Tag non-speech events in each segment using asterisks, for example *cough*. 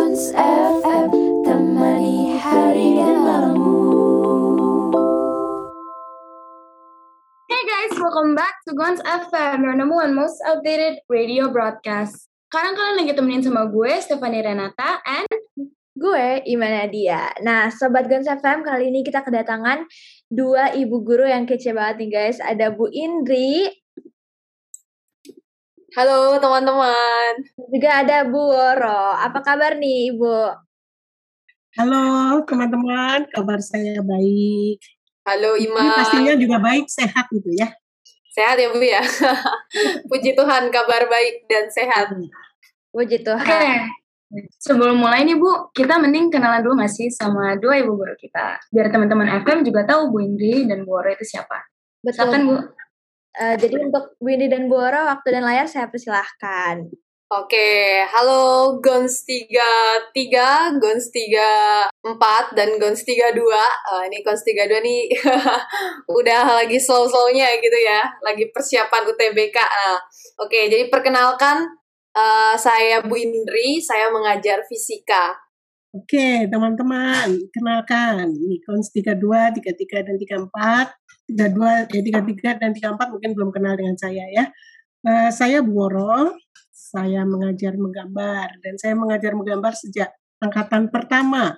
FM Temani hari dan malammu Hey guys, welcome back to Gons FM, your number one most outdated radio broadcast. Sekarang kalian lagi temenin sama gue, Stefani Renata, and Gue Imana Dia. Nah, Sobat Gons FM, kali ini kita kedatangan dua ibu guru yang kece banget nih guys. Ada Bu Indri, Halo teman-teman. juga ada Bu Woro. Apa kabar nih Ibu? Halo teman-teman, kabar saya baik. Halo Ini Ima. pastinya juga baik, sehat gitu ya. Sehat ya Bu ya. *laughs* Puji Tuhan kabar baik dan sehat. Puji oke. Tuhan. Sebelum mulai nih Bu, kita mending kenalan dulu gak sih sama dua ibu guru kita? Biar teman-teman FM juga tahu Bu Indri dan Bu Oro itu siapa. Betul. Silakan Bu. Eh, jadi untuk Indri dan Bu Woro, waktu dan layar saya persilahkan. Oke, halo Gons 33, Gons 34 dan Gons 32. Eh, ini Gons 32 nih *laughs* udah lagi slow-slownya gitu ya, lagi persiapan UTBK. Nah, oke, jadi perkenalkan eh, saya Bu Indri, saya mengajar fisika. Oke teman-teman, kenalkan. Ini Kons 32, 33, dan 34. 32, ya 33 dan 34 mungkin belum kenal dengan saya ya. Eh, saya Bu Woro, saya mengajar menggambar. Dan saya mengajar menggambar sejak angkatan pertama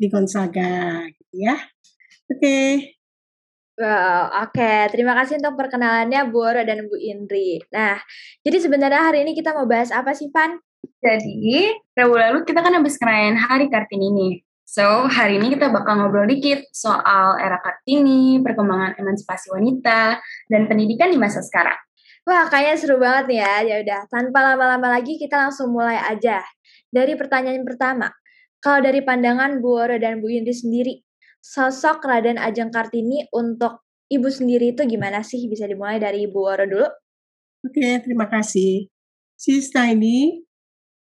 di Gonzaga. Gitu ya. Oke, Wow, oke. Terima kasih untuk perkenalannya Bu Woro dan Bu Indri. Nah, jadi sebenarnya hari ini kita mau bahas apa sih, Pan? Jadi, Rabu lalu kita kan habis ngerayain Hari Kartini nih. So, hari ini kita bakal ngobrol dikit soal era Kartini, perkembangan emansipasi wanita, dan pendidikan di masa sekarang. Wah, kayaknya seru banget nih ya. Ya udah, tanpa lama-lama lagi kita langsung mulai aja. Dari pertanyaan pertama. Kalau dari pandangan Bu Woro dan Bu Indri sendiri, sosok Raden Ajeng Kartini untuk Ibu sendiri itu gimana sih? Bisa dimulai dari Ibu Woro dulu. oke terima kasih. She's tiny,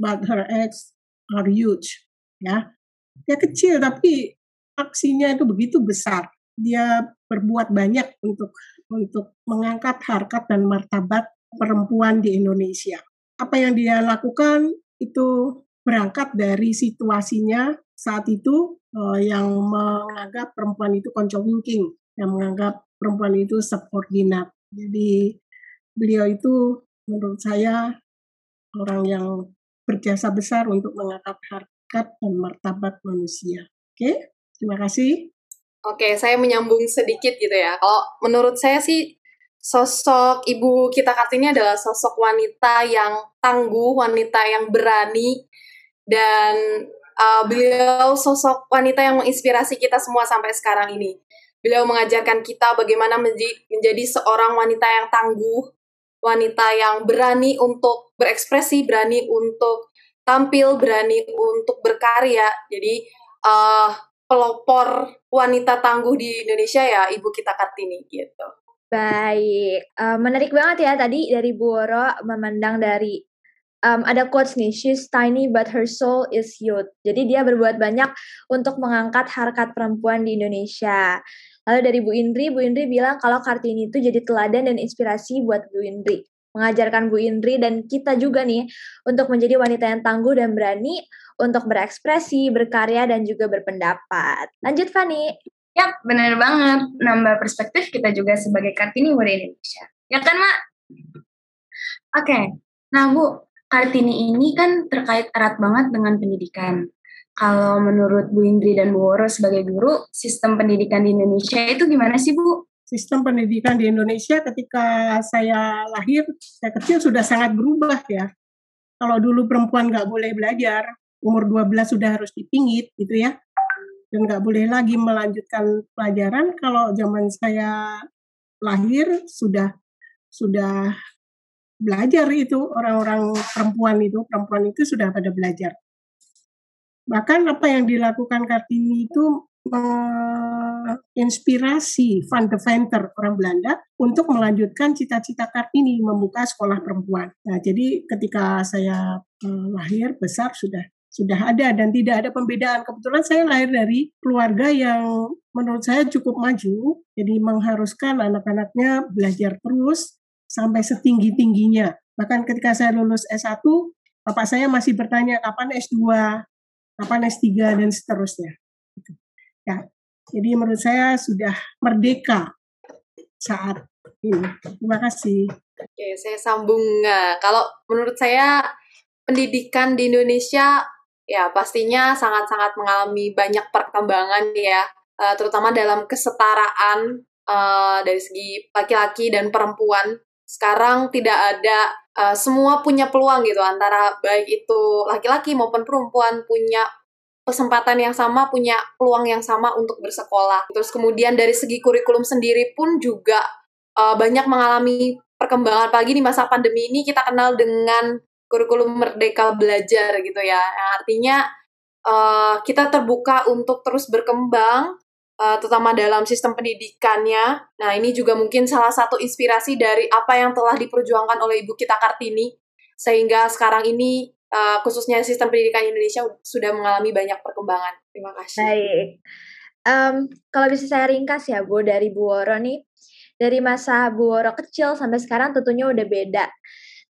but her eggs are huge. Ya, dia kecil tapi aksinya itu begitu besar. Dia berbuat banyak untuk untuk mengangkat harkat dan martabat perempuan di Indonesia. Apa yang dia lakukan itu berangkat dari situasinya saat itu eh, yang menganggap perempuan itu konco winking, yang menganggap perempuan itu subordinat. Jadi beliau itu menurut saya orang yang berjasa besar untuk mengangkat harkat dan martabat manusia. Oke, terima kasih. Oke, saya menyambung sedikit gitu ya. Kalau menurut saya sih sosok ibu kita Kartini adalah sosok wanita yang tangguh, wanita yang berani, dan uh, beliau sosok wanita yang menginspirasi kita semua sampai sekarang ini. Beliau mengajarkan kita bagaimana menjadi, menjadi seorang wanita yang tangguh, wanita yang berani untuk berekspresi, berani untuk tampil, berani untuk berkarya. Jadi uh, pelopor wanita tangguh di Indonesia ya ibu kita Kartini gitu. Baik, Eh, menarik banget ya tadi dari Bu Woro memandang dari em, ada quotes nih, she's tiny but her soul is youth. Jadi dia berbuat banyak untuk mengangkat harkat perempuan di Indonesia. Lalu dari Bu Indri, Bu Indri bilang kalau Kartini itu jadi teladan dan inspirasi buat Bu Indri. Mengajarkan Bu Indri dan kita juga nih untuk menjadi wanita yang tangguh dan berani untuk berekspresi, berkarya, dan juga berpendapat. Lanjut Fani. Yap, bener banget. Nambah perspektif kita juga sebagai Kartini muda Indonesia. Ya kan, Mak? Oke. Nah, Bu, Kartini ini kan terkait erat banget dengan pendidikan. Kalau menurut Bu Indri dan Bu Woro sebagai guru, sistem pendidikan di Indonesia itu gimana sih, Bu? Sistem pendidikan di Indonesia ketika saya lahir, saya kecil sudah sangat berubah ya. Kalau dulu perempuan nggak boleh belajar, umur 12 sudah harus dipingit gitu ya. Dan nggak boleh lagi melanjutkan pelajaran. Kalau zaman saya lahir sudah sudah belajar itu orang-orang perempuan itu perempuan itu sudah pada belajar bahkan apa yang dilakukan Kartini itu menginspirasi Van de Venter orang Belanda untuk melanjutkan cita-cita Kartini membuka sekolah perempuan. Nah, jadi ketika saya eh, lahir besar sudah sudah ada dan tidak ada pembedaan. Kebetulan saya lahir dari keluarga yang menurut saya cukup maju, jadi mengharuskan anak-anaknya belajar terus sampai setinggi-tingginya. Bahkan ketika saya lulus S1, bapak saya masih bertanya kapan S2. kapan S3 dan seterusnya. Ya, jadi menurut saya sudah merdeka saat ini. Terima kasih. Oke, saya sambung. Kalau menurut saya pendidikan di Indonesia ya pastinya sangat-sangat mengalami banyak perkembangan ya, uh, terutama dalam kesetaraan uh, dari segi laki-laki dan perempuan. Sekarang tidak ada uh, semua punya peluang gitu antara baik itu laki-laki maupun perempuan punya kesempatan yang sama, punya peluang yang sama untuk bersekolah. Terus kemudian dari segi kurikulum sendiri pun juga uh, banyak mengalami perkembangan pagi di masa pandemi ini kita kenal dengan kurikulum merdeka belajar gitu ya. Yang artinya uh, kita terbuka untuk terus berkembang, uh, terutama dalam sistem pendidikannya. Nah ini juga mungkin salah satu inspirasi dari apa yang telah diperjuangkan oleh Ibu kita Kartini, sehingga sekarang ini uh, khususnya sistem pendidikan Indonesia sudah mengalami banyak perkembangan. Terima kasih. Baik. Um, kalau bisa saya ringkas ya Bu dari Bu Woro nih, dari masa Bu Woro kecil sampai sekarang tentunya udah beda.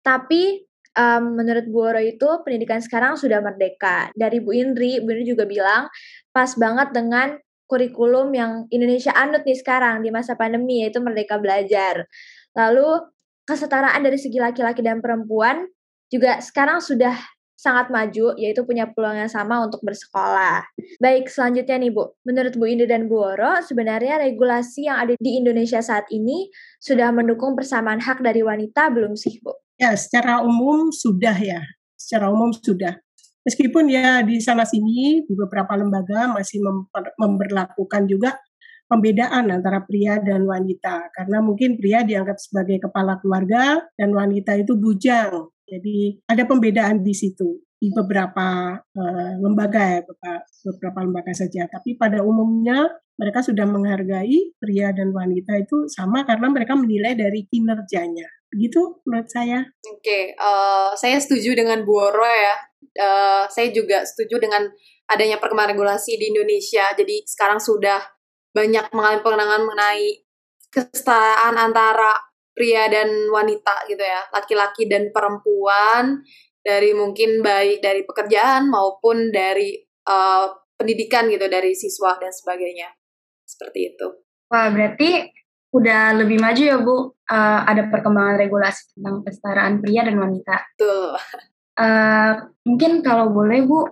Tapi um, menurut Bu Oro itu pendidikan sekarang sudah merdeka. Dari Bu Indri, Bu Indri juga bilang pas banget dengan kurikulum yang Indonesia anut nih sekarang di masa pandemi yaitu Merdeka Belajar. Lalu kesetaraan dari segi laki-laki dan perempuan juga sekarang sudah sangat maju, yaitu punya peluang yang sama untuk bersekolah. Baik, selanjutnya nih Bu, menurut Bu Indri dan Bu Oro, sebenarnya regulasi yang ada di Indonesia saat ini sudah mendukung persamaan hak dari wanita belum sih Bu? Ya, secara umum sudah ya. Secara umum sudah. Meskipun ya di sana sini di beberapa lembaga masih memper, memberlakukan juga pembedaan antara pria dan wanita karena mungkin pria dianggap sebagai kepala keluarga dan wanita itu bujang. Jadi ada pembedaan di situ di beberapa uh, lembaga ya, beberapa lembaga saja. Tapi pada umumnya mereka sudah menghargai pria dan wanita itu sama karena mereka menilai dari kinerjanya. Begitu menurut saya. Oke, okay, uh, eh, saya setuju dengan Bu Oro ya. Uh, saya juga setuju dengan adanya perkembangan regulasi di Indonesia. Jadi sekarang sudah banyak mengalami pengenangan mengenai kesetaraan antara pria dan wanita gitu ya, laki-laki dan perempuan dari mungkin baik dari pekerjaan maupun dari uh, pendidikan gitu dari siswa dan sebagainya seperti itu. Wah berarti udah lebih maju ya Bu, uh, ada perkembangan regulasi tentang kesetaraan pria dan wanita. Tuh. Uh, mungkin kalau boleh Bu,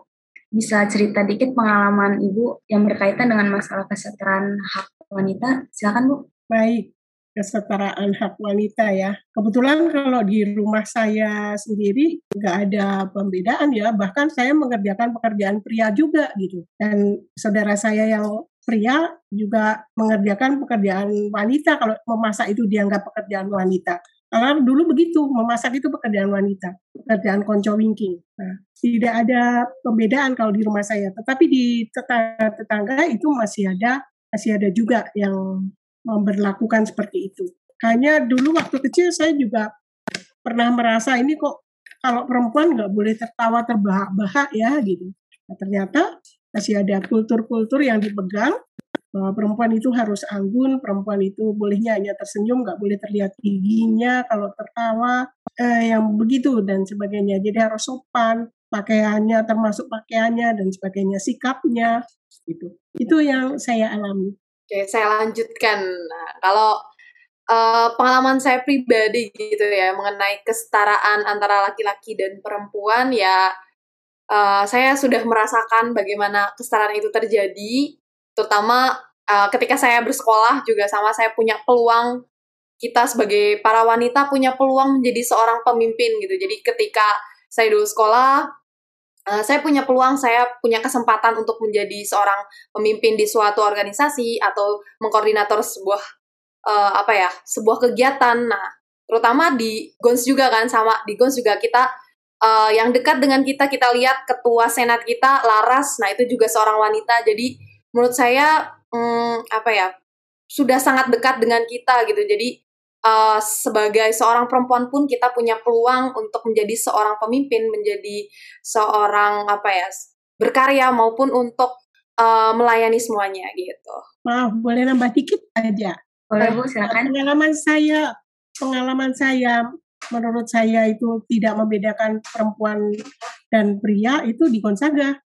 bisa cerita dikit pengalaman Ibu yang berkaitan dengan masalah kesetaraan hak wanita. Silakan Bu. Baik, kesetaraan hak wanita ya. Kebetulan kalau di rumah saya sendiri nggak ada pembedaan ya, bahkan saya mengerjakan pekerjaan pria juga gitu. Dan saudara saya yang pria juga mengerjakan pekerjaan wanita kalau memasak itu dianggap pekerjaan wanita. Karena dulu begitu, memasak itu pekerjaan wanita, pekerjaan konco winking. Nah, tidak ada pembedaan kalau di rumah saya, tetapi di tetangga-tetangga itu masih ada masih ada juga yang memperlakukan seperti itu. Hanya dulu waktu kecil saya juga pernah merasa ini kok kalau perempuan nggak boleh tertawa terbahak-bahak ya gitu. Nah, ternyata masih ada kultur-kultur yang dipegang bahwa perempuan itu harus anggun, perempuan itu bolehnya hanya tersenyum, nggak boleh terlihat giginya kalau tertawa, eh, yang begitu dan sebagainya. Jadi harus sopan, pakaiannya termasuk pakaiannya dan sebagainya, sikapnya gitu. Itu yang saya alami. Oke, saya lanjutkan. Nah, kalau uh, pengalaman saya pribadi gitu ya mengenai kesetaraan antara laki-laki dan perempuan ya uh, saya sudah merasakan bagaimana kesetaraan itu terjadi, terutama uh, ketika saya bersekolah juga sama saya punya peluang kita sebagai para wanita punya peluang menjadi seorang pemimpin gitu. Jadi ketika saya dulu sekolah, uh, saya punya peluang, saya punya kesempatan untuk menjadi seorang pemimpin di suatu organisasi atau mengkoordinator sebuah uh, apa ya, sebuah kegiatan. Nah, terutama di Gons juga kan sama di Gons juga kita uh, yang dekat dengan kita kita lihat ketua senat kita Laras. Nah itu juga seorang wanita. Jadi menurut saya um, apa ya sudah sangat dekat dengan kita gitu. Jadi uh, sebagai seorang perempuan pun kita punya peluang untuk menjadi seorang pemimpin menjadi seorang apa ya berkarya maupun untuk uh, melayani semuanya gitu. Maaf boleh nambah dikit aja? Boleh bu silakan. pengalaman saya pengalaman saya menurut saya itu tidak membedakan perempuan dan pria itu di Gonzaga.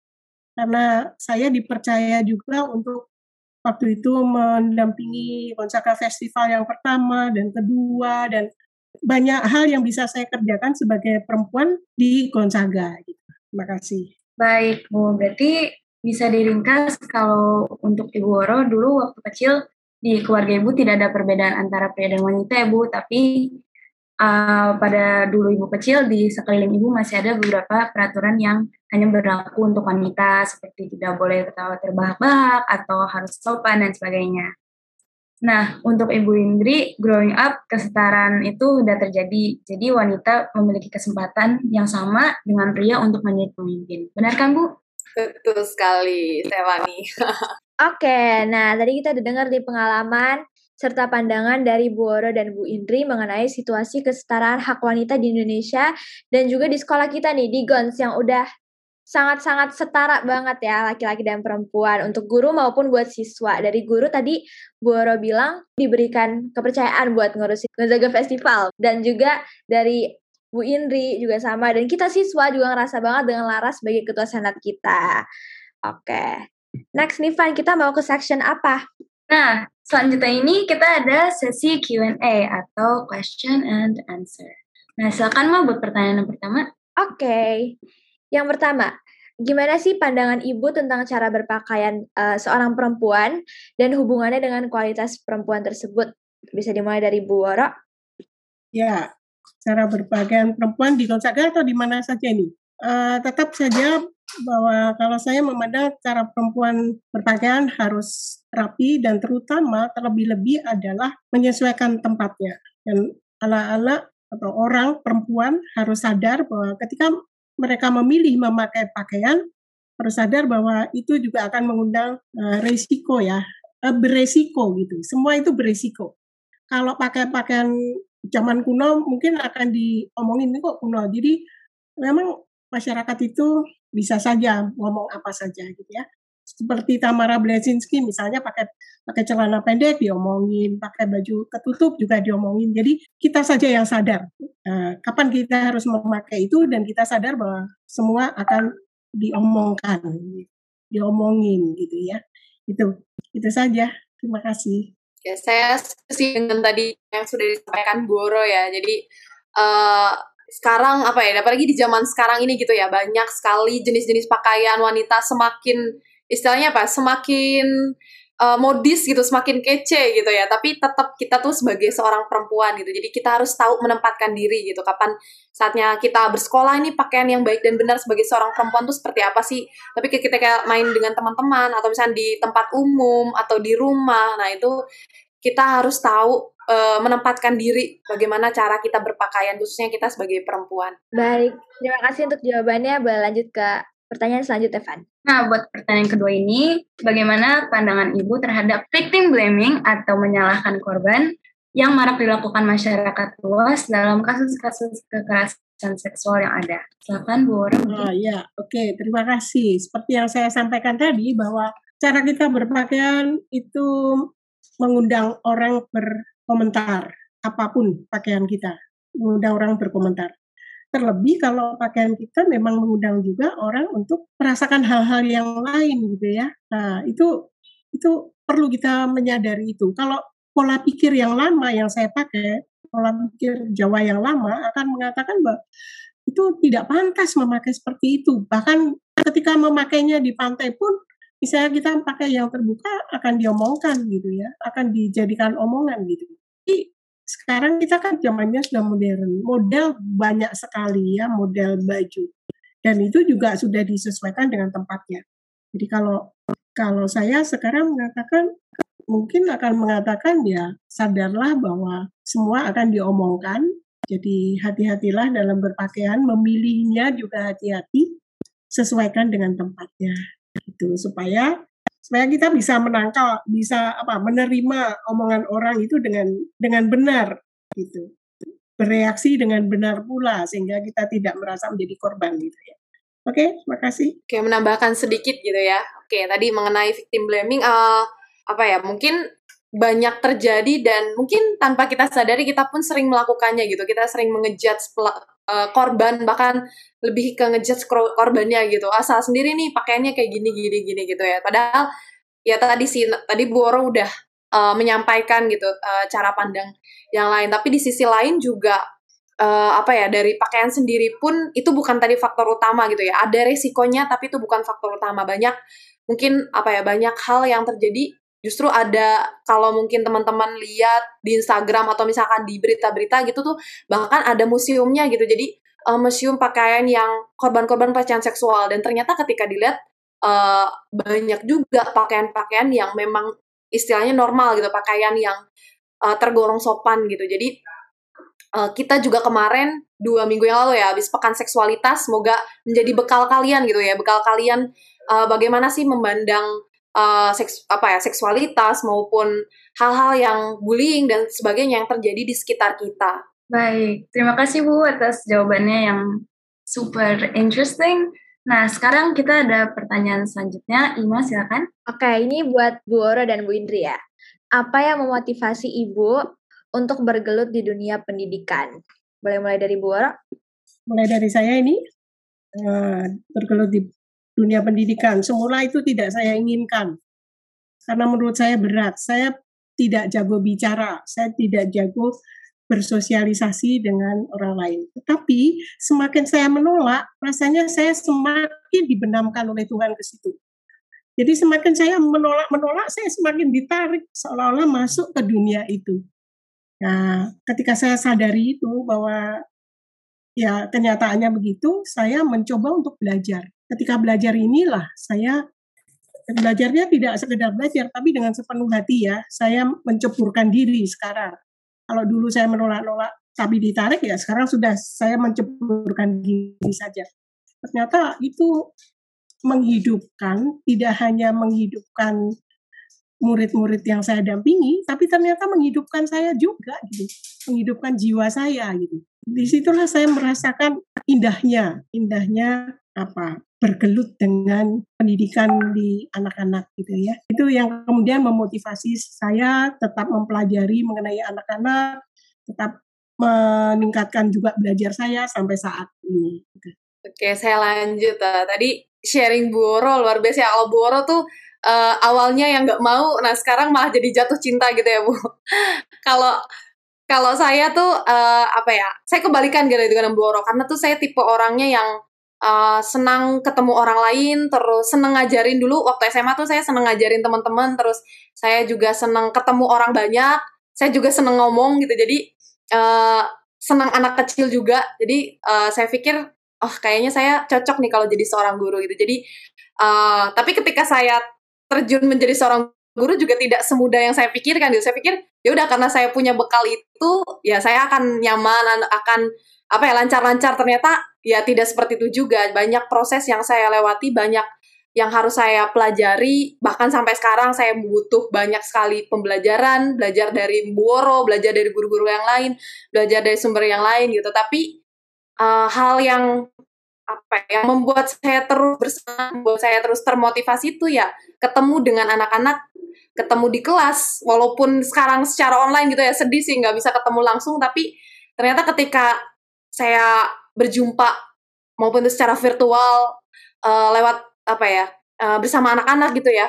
karena saya dipercaya juga untuk waktu itu mendampingi Gonzaga Festival yang pertama dan kedua dan banyak hal yang bisa saya kerjakan sebagai perempuan di Gonzaga. Gitu. Terima kasih. Baik, Bu. Berarti bisa diringkas kalau untuk Ibu Woro dulu waktu kecil di keluarga Ibu tidak ada perbedaan antara pria dan wanita ya Bu, tapi uh, pada dulu ibu kecil di sekeliling ibu masih ada beberapa peraturan yang hanya berlaku untuk wanita seperti tidak boleh ketawa terbahak-bahak atau harus sopan dan sebagainya. Nah, untuk Ibu Indri, growing up kesetaraan itu sudah terjadi. Jadi wanita memiliki kesempatan yang sama dengan pria untuk menjadi pemimpin. Benar kan, Bu? Betul sekali, Stefani. Oke, nah tadi kita udah dengar di pengalaman serta pandangan dari Bu Oro dan Bu Indri mengenai situasi kesetaraan hak wanita di Indonesia dan juga di sekolah kita nih di GONS yang udah sangat-sangat setara banget ya laki-laki dan perempuan untuk guru maupun buat siswa. Dari guru tadi Bu Oro bilang diberikan kepercayaan buat ngurusin Gonzaga Festival dan juga dari Bu Indri juga sama dan kita siswa juga ngerasa banget dengan Laras sebagai ketua senat kita. Oke. Next nih Van, kita mau ke section apa? Nah, selanjutnya ini kita ada sesi Q&A atau question and answer. Nah, silakan mau buat pertanyaan yang pertama. Oke. Okay. Yang pertama, gimana sih pandangan Ibu tentang cara berpakaian uh, seorang perempuan dan hubungannya dengan kualitas perempuan tersebut? Bisa dimulai dari Bu Woro. Ya, cara berpakaian perempuan di Gonzaga atau di mana saja ini? Uh, tetap saja bahwa kalau saya memandang cara perempuan berpakaian harus rapi dan terutama terlebih-lebih adalah menyesuaikan tempatnya. Dan anak-anak atau orang perempuan harus sadar bahwa ketika mereka memilih memakai pakaian harus sadar bahwa itu juga akan mengundang uh, resiko ya, uh, beresiko gitu. Semua itu beresiko. Kalau pakai pakaian zaman kuno mungkin akan diomongin kok kuno. Jadi memang masyarakat itu bisa saja ngomong apa saja gitu ya. Seperti Tamara Blazinski misalnya pakai pakai celana pendek diomongin, pakai baju ketutup juga diomongin. Jadi kita saja yang sadar uh, kapan kita harus memakai itu dan kita sadar bahwa semua akan diomongkan, diomongin gitu ya. Itu itu saja. Terima kasih. Ya, saya sih dengan tadi yang sudah disampaikan Boro ya. Jadi uh, sekarang apa ya apalagi di zaman sekarang ini gitu ya banyak sekali jenis-jenis pakaian wanita semakin istilahnya apa semakin uh, modis gitu semakin kece gitu ya. Tapi tetap kita tuh sebagai seorang perempuan gitu. Jadi kita harus tahu menempatkan diri gitu. Kapan saatnya kita bersekolah ini pakaian yang baik dan benar sebagai seorang perempuan tuh seperti apa sih? Tapi kayak main dengan teman-teman atau misalnya di tempat umum atau di rumah nah itu kita harus tahu uh, menempatkan diri bagaimana cara kita berpakaian khususnya kita sebagai perempuan. Baik, terima kasih untuk jawabannya. Boleh lanjut ke pertanyaan selanjutnya, Van. Nah, buat pertanyaan kedua ini, bagaimana pandangan Ibu terhadap victim blaming atau menyalahkan korban yang marak dilakukan masyarakat luas dalam kasus-kasus kekerasan seksual yang ada? Silakan Bu. Oh, ya, oke, okay. terima kasih. Seperti yang saya sampaikan tadi bahwa cara kita berpakaian itu mengundang orang ber komentar apa pun pakaian kita, mengundang orang berkomentar. Terlebih kalau pakaian kita memang mengundang juga orang untuk merasakan hal-hal yang lain gitu ya. Nah, itu itu perlu kita menyadari itu. Kalau pola pikir yang lama yang saya pakai, pola pikir Jawa yang lama akan mengatakan bahwa itu tidak pantas memakai seperti itu. Bahkan ketika memakainya di pantai pun misalnya kita pakai yang terbuka akan diomongkan gitu ya, akan dijadikan omongan gitu. Tapi sekarang kita kan zamannya sudah modern, model banyak sekali ya model baju. Dan itu juga sudah disesuaikan dengan tempatnya. Jadi kalau kalau saya sekarang mengatakan mungkin akan mengatakan ya sadarlah bahwa semua akan diomongkan. Jadi hati-hatilah dalam berpakaian, memilihnya juga hati-hati, sesuaikan dengan tempatnya. Itu supaya supaya kita bisa menangkal, bisa apa menerima omongan orang itu dengan dengan benar gitu. Bereaksi dengan benar pula sehingga kita tidak merasa menjadi korban gitu ya. Oke, terima kasih. Oke, menambahkan sedikit gitu ya. Oke, tadi mengenai victim blaming uh, apa ya? Mungkin banyak terjadi dan mungkin tanpa kita sadari kita pun sering melakukannya gitu. Kita sering mengejudge uh, korban bahkan lebih ke ngejudge korbannya gitu. Asal sendiri nih pakaiannya kayak gini gini gini gitu ya. Padahal ya tadi sih tadi Bu Oro udah uh, menyampaikan gitu uh, cara pandang yang lain. Tapi di sisi lain juga uh, apa ya dari pakaian sendiri pun itu bukan tadi faktor utama gitu ya. Ada resikonya tapi itu bukan faktor utama. Banyak mungkin apa ya banyak hal yang terjadi justru ada kalau mungkin teman-teman lihat di Instagram atau misalkan di berita-berita gitu tuh bahkan ada museumnya gitu. Jadi uh, museum pakaian yang korban-korban pelecehan seksual. Dan ternyata ketika dilihat uh, banyak juga pakaian-pakaian yang memang istilahnya normal gitu pakaian yang uh, tergolong sopan gitu. Jadi uh, kita juga kemarin dua minggu yang lalu ya habis pekan seksualitas semoga menjadi bekal kalian gitu ya. Bekal kalian uh, bagaimana sih memandang uh, seks apa ya seksualitas maupun hal-hal yang bullying dan sebagainya yang terjadi di sekitar kita. Baik, terima kasih Bu atas jawabannya yang super interesting. Nah, sekarang kita ada pertanyaan selanjutnya. Ima, silakan. Oke, ini buat Bu Oro dan Bu Indri ya. Apa yang memotivasi Ibu untuk bergelut di dunia pendidikan? Boleh mulai dari Bu Oro? Mulai dari saya ini, uh, bergelut di dunia pendidikan. Semula itu tidak saya inginkan. Karena menurut saya berat. Saya tidak jago bicara, saya tidak jago bersosialisasi dengan orang lain. Tetapi semakin saya menolak, rasanya saya semakin dibenamkan oleh Tuhan ke situ. Jadi semakin saya menolak-menolak, saya semakin ditarik seolah-olah masuk ke dunia itu. Nah, ketika saya sadari itu bahwa ya kenyataannya begitu, saya mencoba untuk belajar. Ketika belajar inilah saya belajarnya tidak sekedar belajar tapi dengan sepenuh hati ya saya menceburkan diri sekarang. Kalau dulu saya menolak-nolak tapi ditarik ya sekarang sudah saya menceburkan diri saja. Ternyata itu menghidupkan tidak hanya menghidupkan murid-murid yang saya dampingi tapi ternyata menghidupkan saya juga gitu menghidupkan jiwa saya gitu di situlah saya merasakan indahnya indahnya apa bergelut dengan pendidikan di anak-anak gitu ya. Itu yang kemudian memotivasi saya tetap mempelajari mengenai anak-anak, tetap meningkatkan juga belajar saya sampai saat ini. Gitu. Oke, saya lanjut. Uh, tadi sharing Boro luar biasa. Kalau Boro tuh uh, awalnya yang nggak mau, nah sekarang malah jadi jatuh cinta gitu ya Bu. *laughs* Kalau kalau saya tuh uh, apa ya? Saya kebalikan gitu dengan Boro karena tuh saya tipe orangnya yang uh, senang ketemu orang lain, terus senang ngajarin. Dulu waktu SMA tuh saya senang ngajarin teman-teman, terus saya juga senang ketemu orang banyak, saya juga senang ngomong gitu, jadi uh, senang anak kecil juga, jadi uh, saya pikir oh kayaknya saya cocok nih kalau jadi seorang guru gitu, jadi uh, tapi ketika saya terjun menjadi seorang guru juga tidak semudah yang saya pikirkan gitu, saya pikir ya udah karena saya punya bekal itu ya saya akan nyaman akan apa ya lancar-lancar. Ternyata ya tidak seperti itu juga. Banyak proses yang saya lewati banyak yang harus saya pelajari. Bahkan sampai sekarang saya butuh banyak sekali pembelajaran. Belajar dari Buoro belajar dari guru-guru yang lain belajar dari sumber yang lain gitu. Tapi uh, hal yang apa ya, yang membuat saya terus bersemangat membuat saya terus termotivasi itu ya ketemu dengan anak-anak ketemu di kelas walaupun sekarang secara online gitu ya sedih sih nggak bisa ketemu langsung tapi ternyata ketika saya berjumpa maupun secara virtual uh, lewat apa ya uh, bersama anak-anak gitu ya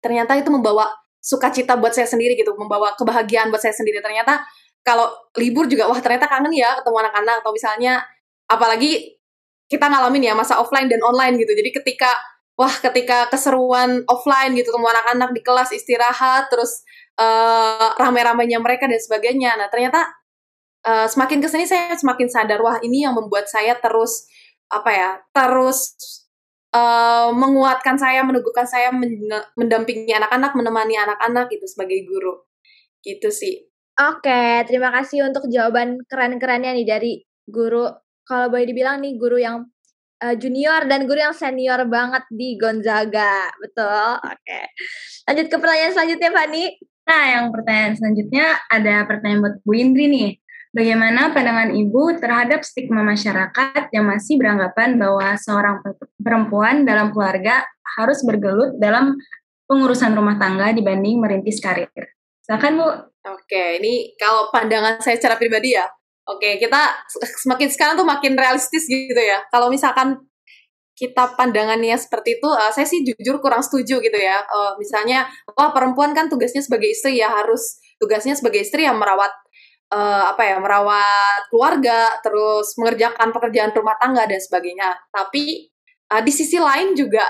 ternyata itu membawa sukacita buat saya sendiri gitu membawa kebahagiaan buat saya sendiri. Ternyata kalau libur juga wah ternyata kangen ya ketemu anak-anak atau misalnya apalagi kita ngalamin ya masa offline dan online gitu. Jadi ketika wah ketika keseruan offline gitu ketemu anak-anak di kelas istirahat terus uh, rame-ramenya mereka dan sebagainya. Nah ternyata uh, semakin ke sini saya semakin sadar wah ini yang membuat saya terus apa ya terus uh, menguatkan saya meneguhkan saya mendampingi anak-anak menemani anak-anak gitu sebagai guru. Gitu sih. Oke terima kasih untuk jawaban keren-kerennya nih dari guru. Kalau boleh dibilang nih guru yang uh, junior dan guru yang senior banget di Gonzaga betul oke lanjut ke pertanyaan selanjutnya Fani Nah, yang pertanyaan selanjutnya ada pertanyaan buat Bu Indri nih. Bagaimana pandangan Ibu terhadap stigma masyarakat yang masih beranggapan bahwa seorang perempuan dalam keluarga harus bergelut dalam pengurusan rumah tangga dibanding merintis karir? Silakan Bu. Oke, ini kalau pandangan saya secara pribadi ya. Oke, kita semakin sekarang tuh makin realistis gitu ya. Kalau misalkan kita pandangannya seperti itu, uh, saya sih jujur kurang setuju gitu ya. Uh, misalnya, wah perempuan kan tugasnya sebagai istri ya harus tugasnya sebagai istri yang merawat uh, apa ya, merawat keluarga, terus mengerjakan pekerjaan rumah tangga dan sebagainya. Tapi uh, di sisi lain juga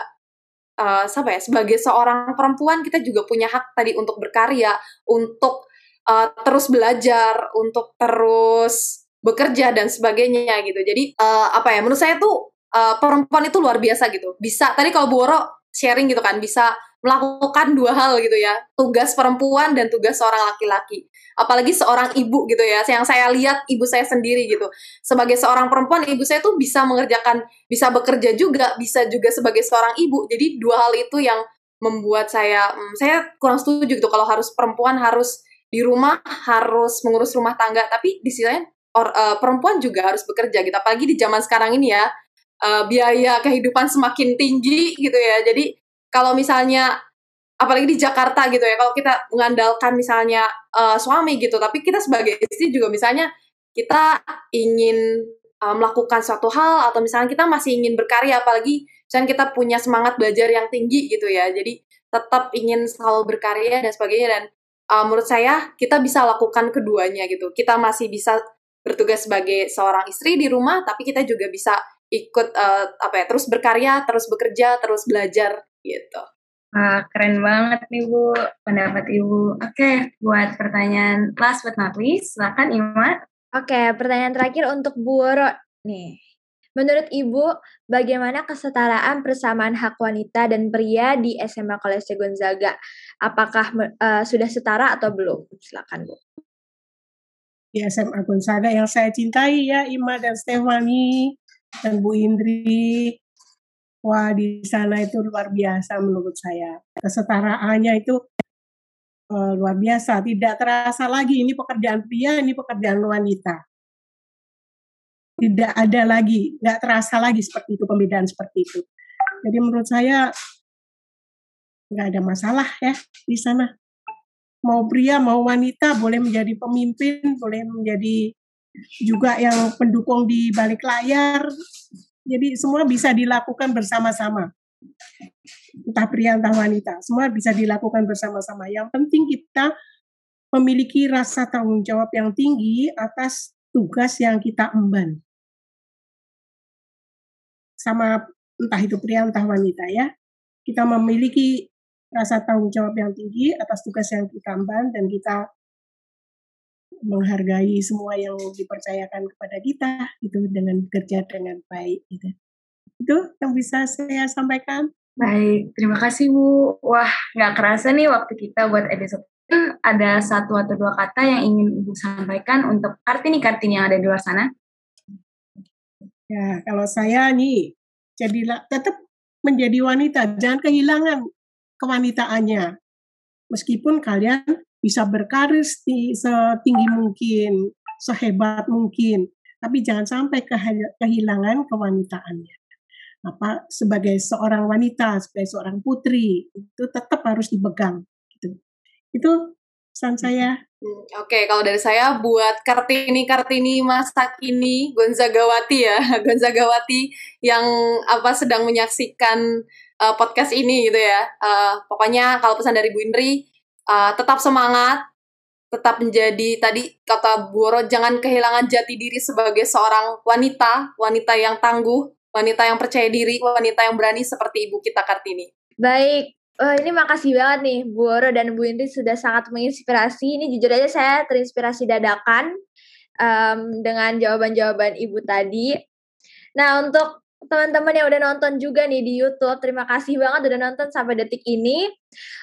uh, apa ya, sebagai seorang perempuan kita juga punya hak tadi untuk berkarya, untuk uh, terus belajar, untuk terus bekerja dan sebagainya gitu. Jadi uh, apa ya, menurut saya tuh uh, perempuan itu luar biasa gitu. Bisa tadi kalau Bu sharing gitu kan bisa melakukan dua hal gitu ya. Tugas perempuan dan tugas seorang laki-laki. Apalagi seorang ibu gitu ya. Yang saya lihat ibu saya sendiri gitu. Sebagai seorang perempuan ibu saya tuh bisa mengerjakan bisa bekerja juga, bisa juga sebagai seorang ibu. Jadi dua hal itu yang membuat saya hmm, saya kurang setuju gitu kalau harus perempuan harus di rumah harus mengurus rumah tangga tapi di sisi lain or, uh, perempuan juga harus bekerja gitu apalagi di zaman sekarang ini ya uh, biaya kehidupan semakin tinggi gitu ya. Jadi kalau misalnya apalagi di Jakarta gitu ya, kalau kita mengandalkan misalnya uh, suami gitu, tapi kita sebagai istri juga misalnya kita ingin uh, melakukan suatu hal atau misalnya kita masih ingin berkarya apalagi misalnya kita punya semangat belajar yang tinggi gitu ya. Jadi tetap ingin selalu berkarya dan sebagainya dan uh, menurut saya kita bisa lakukan keduanya gitu. Kita masih bisa bertugas sebagai seorang istri di rumah tapi kita juga bisa ikut uh, apa ya terus berkarya terus bekerja terus belajar gitu Wah, keren banget nih Bu, pendapat Ibu. Oke, buat pertanyaan last but not least, silakan Ima. Oke, pertanyaan terakhir untuk Bu Woro nih. Menurut Ibu, bagaimana kesetaraan persamaan hak wanita dan pria di SMA Kolese Gonzaga? Apakah uh, sudah setara atau belum? Silakan Bu. Di SMA Gonzaga yang saya cintai ya, Ima dan Stefani dan Bu Indri. Wah, di sana itu luar biasa menurut saya. Kesetaraannya itu uh, luar biasa. Tidak terasa lagi ini pekerjaan pria, ini pekerjaan wanita. Tidak ada lagi, nggak terasa lagi seperti itu, pembedaan seperti itu. Jadi menurut saya nggak ada masalah ya di sana. Mau pria, mau wanita boleh menjadi pemimpin, boleh menjadi juga yang pendukung di balik layar. Jadi semua bisa dilakukan bersama-sama. Entah pria entah wanita, semua bisa dilakukan bersama-sama. Yang penting kita memiliki rasa tanggung jawab yang tinggi atas tugas yang kita emban. Sama entah itu pria entah wanita ya. Kita memiliki rasa tanggung jawab yang tinggi atas tugas yang kita emban dan kita menghargai semua yang dipercayakan kepada kita itu dengan bekerja dengan baik gitu. Itu yang bisa saya sampaikan. Baik, terima kasih Bu. Wah, nggak kerasa nih waktu kita buat episode ada satu atau dua kata yang ingin Ibu sampaikan untuk Kartini-Kartini yang ada di luar sana? Ya, kalau saya nih, jadilah tetap menjadi wanita, jangan kehilangan kewanitaannya. Meskipun kalian bisa berkarir setinggi mungkin, sehebat mungkin, tapi jangan sampai kehilangan kewanitaannya. Apa sebagai seorang wanita, sebagai seorang putri itu tetap harus dipegang. Gitu. Itu pesan saya. Hmm, Oke, okay, kalau dari saya buat Kartini Kartini masa kini Gonzagawati ya, *laughs* Gonzagawati yang apa sedang menyaksikan uh, podcast ini gitu ya. Uh, pokoknya kalau pesan dari Bu Indri, uh, tetap semangat, tetap menjadi tadi kata Boro jangan kehilangan jati diri sebagai seorang wanita, wanita yang tangguh, wanita yang percaya diri, wanita yang berani seperti ibu kita Kartini. Baik, Oh, ini makasih banget nih Bu Oro dan Bu Indri sudah sangat menginspirasi. Ini jujur aja saya terinspirasi dadakan um, dengan jawaban-jawaban Ibu tadi. Nah, untuk teman-teman yang udah nonton juga nih di YouTube. Terima kasih banget udah nonton sampai detik ini.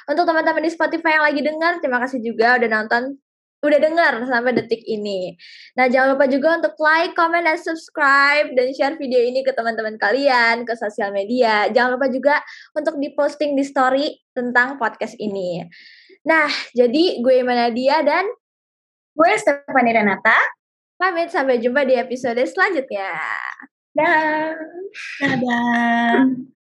Untuk teman-teman di Spotify yang lagi dengar, terima kasih juga udah nonton udah dengar sampai detik ini. Nah, jangan lupa juga untuk like, comment, dan subscribe, dan share video ini ke teman-teman kalian, ke sosial media. Jangan lupa juga untuk diposting di story tentang podcast ini. Nah, jadi gue Manadia dan gue Stefani Renata. Pamit, sampai jumpa di episode selanjutnya. Dadah. Dadah.